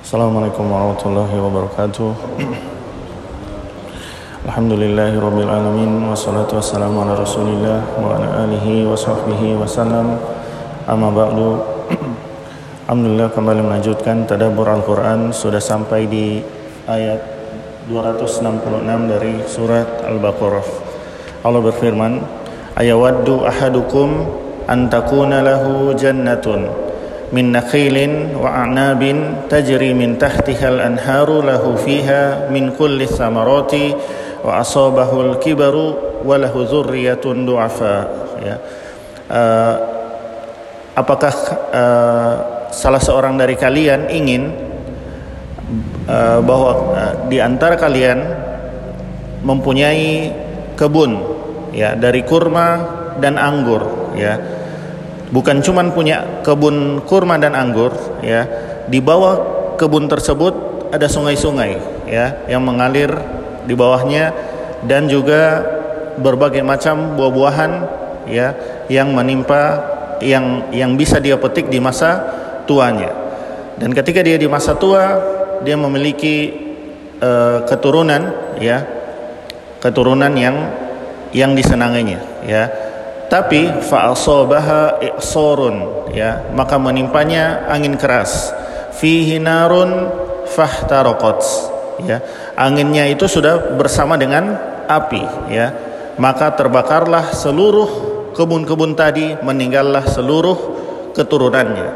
Assalamualaikum warahmatullahi wabarakatuh. Alhamdulillahi rabbil alamin Wassalatu wassalamu ala rasulillah Wa ala Amma ba'du. Alhamdulillah kembali melanjutkan Tadabur Al-Quran. Sudah sampai di ayat 266 dari surat Al-Baqarah. Allah berfirman Ayawaddu ahadukum Antakuna lahu jannatun من نخيل وأعناب تجري من تحتها الأنهار له فيها من كل الثمرات وأصابه الكبر وله ذرية ضعفاء ya. uh, apakah uh, salah seorang dari kalian ingin uh, bahwa uh, di antara kalian mempunyai kebun ya dari kurma dan anggur ya bukan cuma punya kebun kurma dan anggur ya. Di bawah kebun tersebut ada sungai-sungai ya yang mengalir di bawahnya dan juga berbagai macam buah-buahan ya yang menimpa yang yang bisa dia petik di masa tuanya. Dan ketika dia di masa tua dia memiliki uh, keturunan ya keturunan yang yang disenanginya ya tapi fa'asabaha i'sarun ya maka menimpanya angin keras. Fihi narun fahtaraqat ya. Anginnya itu sudah bersama dengan api ya. Maka terbakarlah seluruh kebun-kebun tadi meninggallah seluruh keturunannya.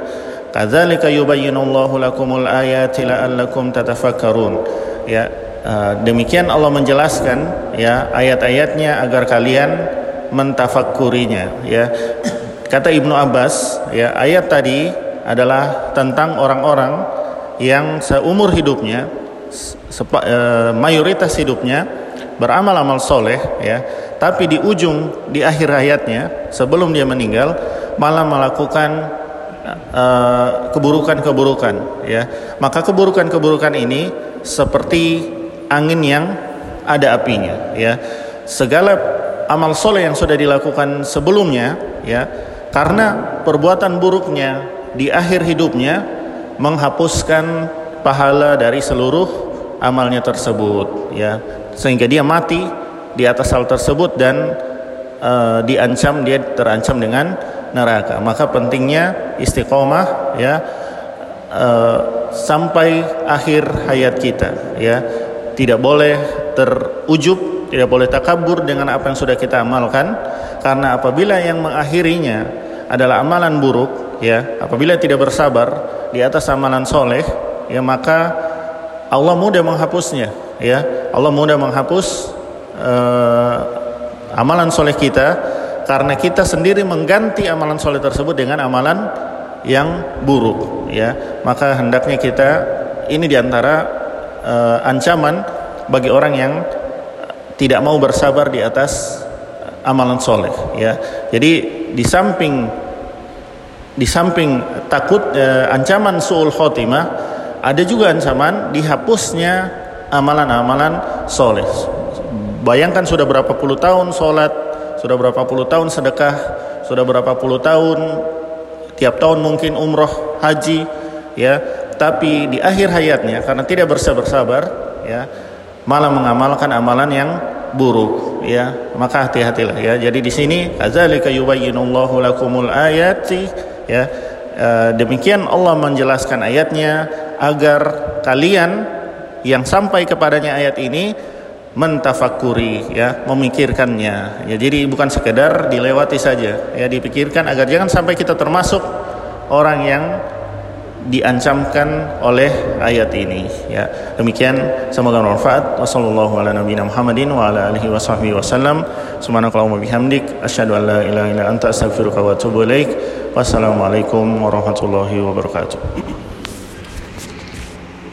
Kadzalika yubayyinullahu lakumul ayati la'allakum tatafakkarun. Ya uh, demikian Allah menjelaskan ya ayat-ayatnya agar kalian mentafakurinya ya. Kata Ibnu Abbas ya ayat tadi adalah tentang orang-orang yang seumur hidupnya sepa, e, mayoritas hidupnya beramal amal soleh ya. Tapi di ujung di akhir hayatnya sebelum dia meninggal malah melakukan e, keburukan-keburukan ya. Maka keburukan-keburukan ini seperti angin yang ada apinya ya. Segala amal soleh yang sudah dilakukan sebelumnya ya karena perbuatan buruknya di akhir hidupnya menghapuskan pahala dari seluruh amalnya tersebut ya. Sehingga dia mati di atas hal tersebut dan uh, diancam dia terancam dengan neraka. Maka pentingnya istiqomah ya uh, sampai akhir hayat kita ya. Tidak boleh terujub tidak boleh takabur dengan apa yang sudah kita amalkan karena apabila yang mengakhirinya adalah amalan buruk ya apabila tidak bersabar di atas amalan soleh ya maka Allah mudah menghapusnya ya. Allah mudah menghapus uh, amalan soleh kita karena kita sendiri mengganti amalan soleh tersebut dengan amalan yang buruk ya. Maka hendaknya kita ini di antara uh, ancaman bagi orang yang tidak mau bersabar di atas amalan soleh ya. Jadi di samping di samping takut eh, ancaman suul khotimah ada juga ancaman dihapusnya amalan-amalan soleh. Bayangkan sudah berapa puluh tahun sholat sudah berapa puluh tahun sedekah sudah berapa puluh tahun tiap tahun mungkin umroh haji ya. Tapi di akhir hayatnya karena tidak bersabar-sabar ya malah mengamalkan amalan yang buruk ya. Maka hati-hatilah ya. Jadi di sini kadzalika yubayyinullahu lakumul ayati ya. E, demikian Allah menjelaskan ayatnya agar kalian yang sampai kepadanya ayat ini mentafakuri ya memikirkannya. Ya jadi bukan sekedar dilewati saja ya dipikirkan agar jangan sampai kita termasuk orang yang diancamkan oleh ayat ini ya. Demikian semoga bermanfaat. Wasallallahu ala nabiyina Muhammadin wa ala alihi wasahbihi wasallam subhanakallahumma bihamdik asyhadu an la ilaha illa anta astaghfiruka wa atubu ilaik. Wassalamualaikum warahmatullahi wabarakatuh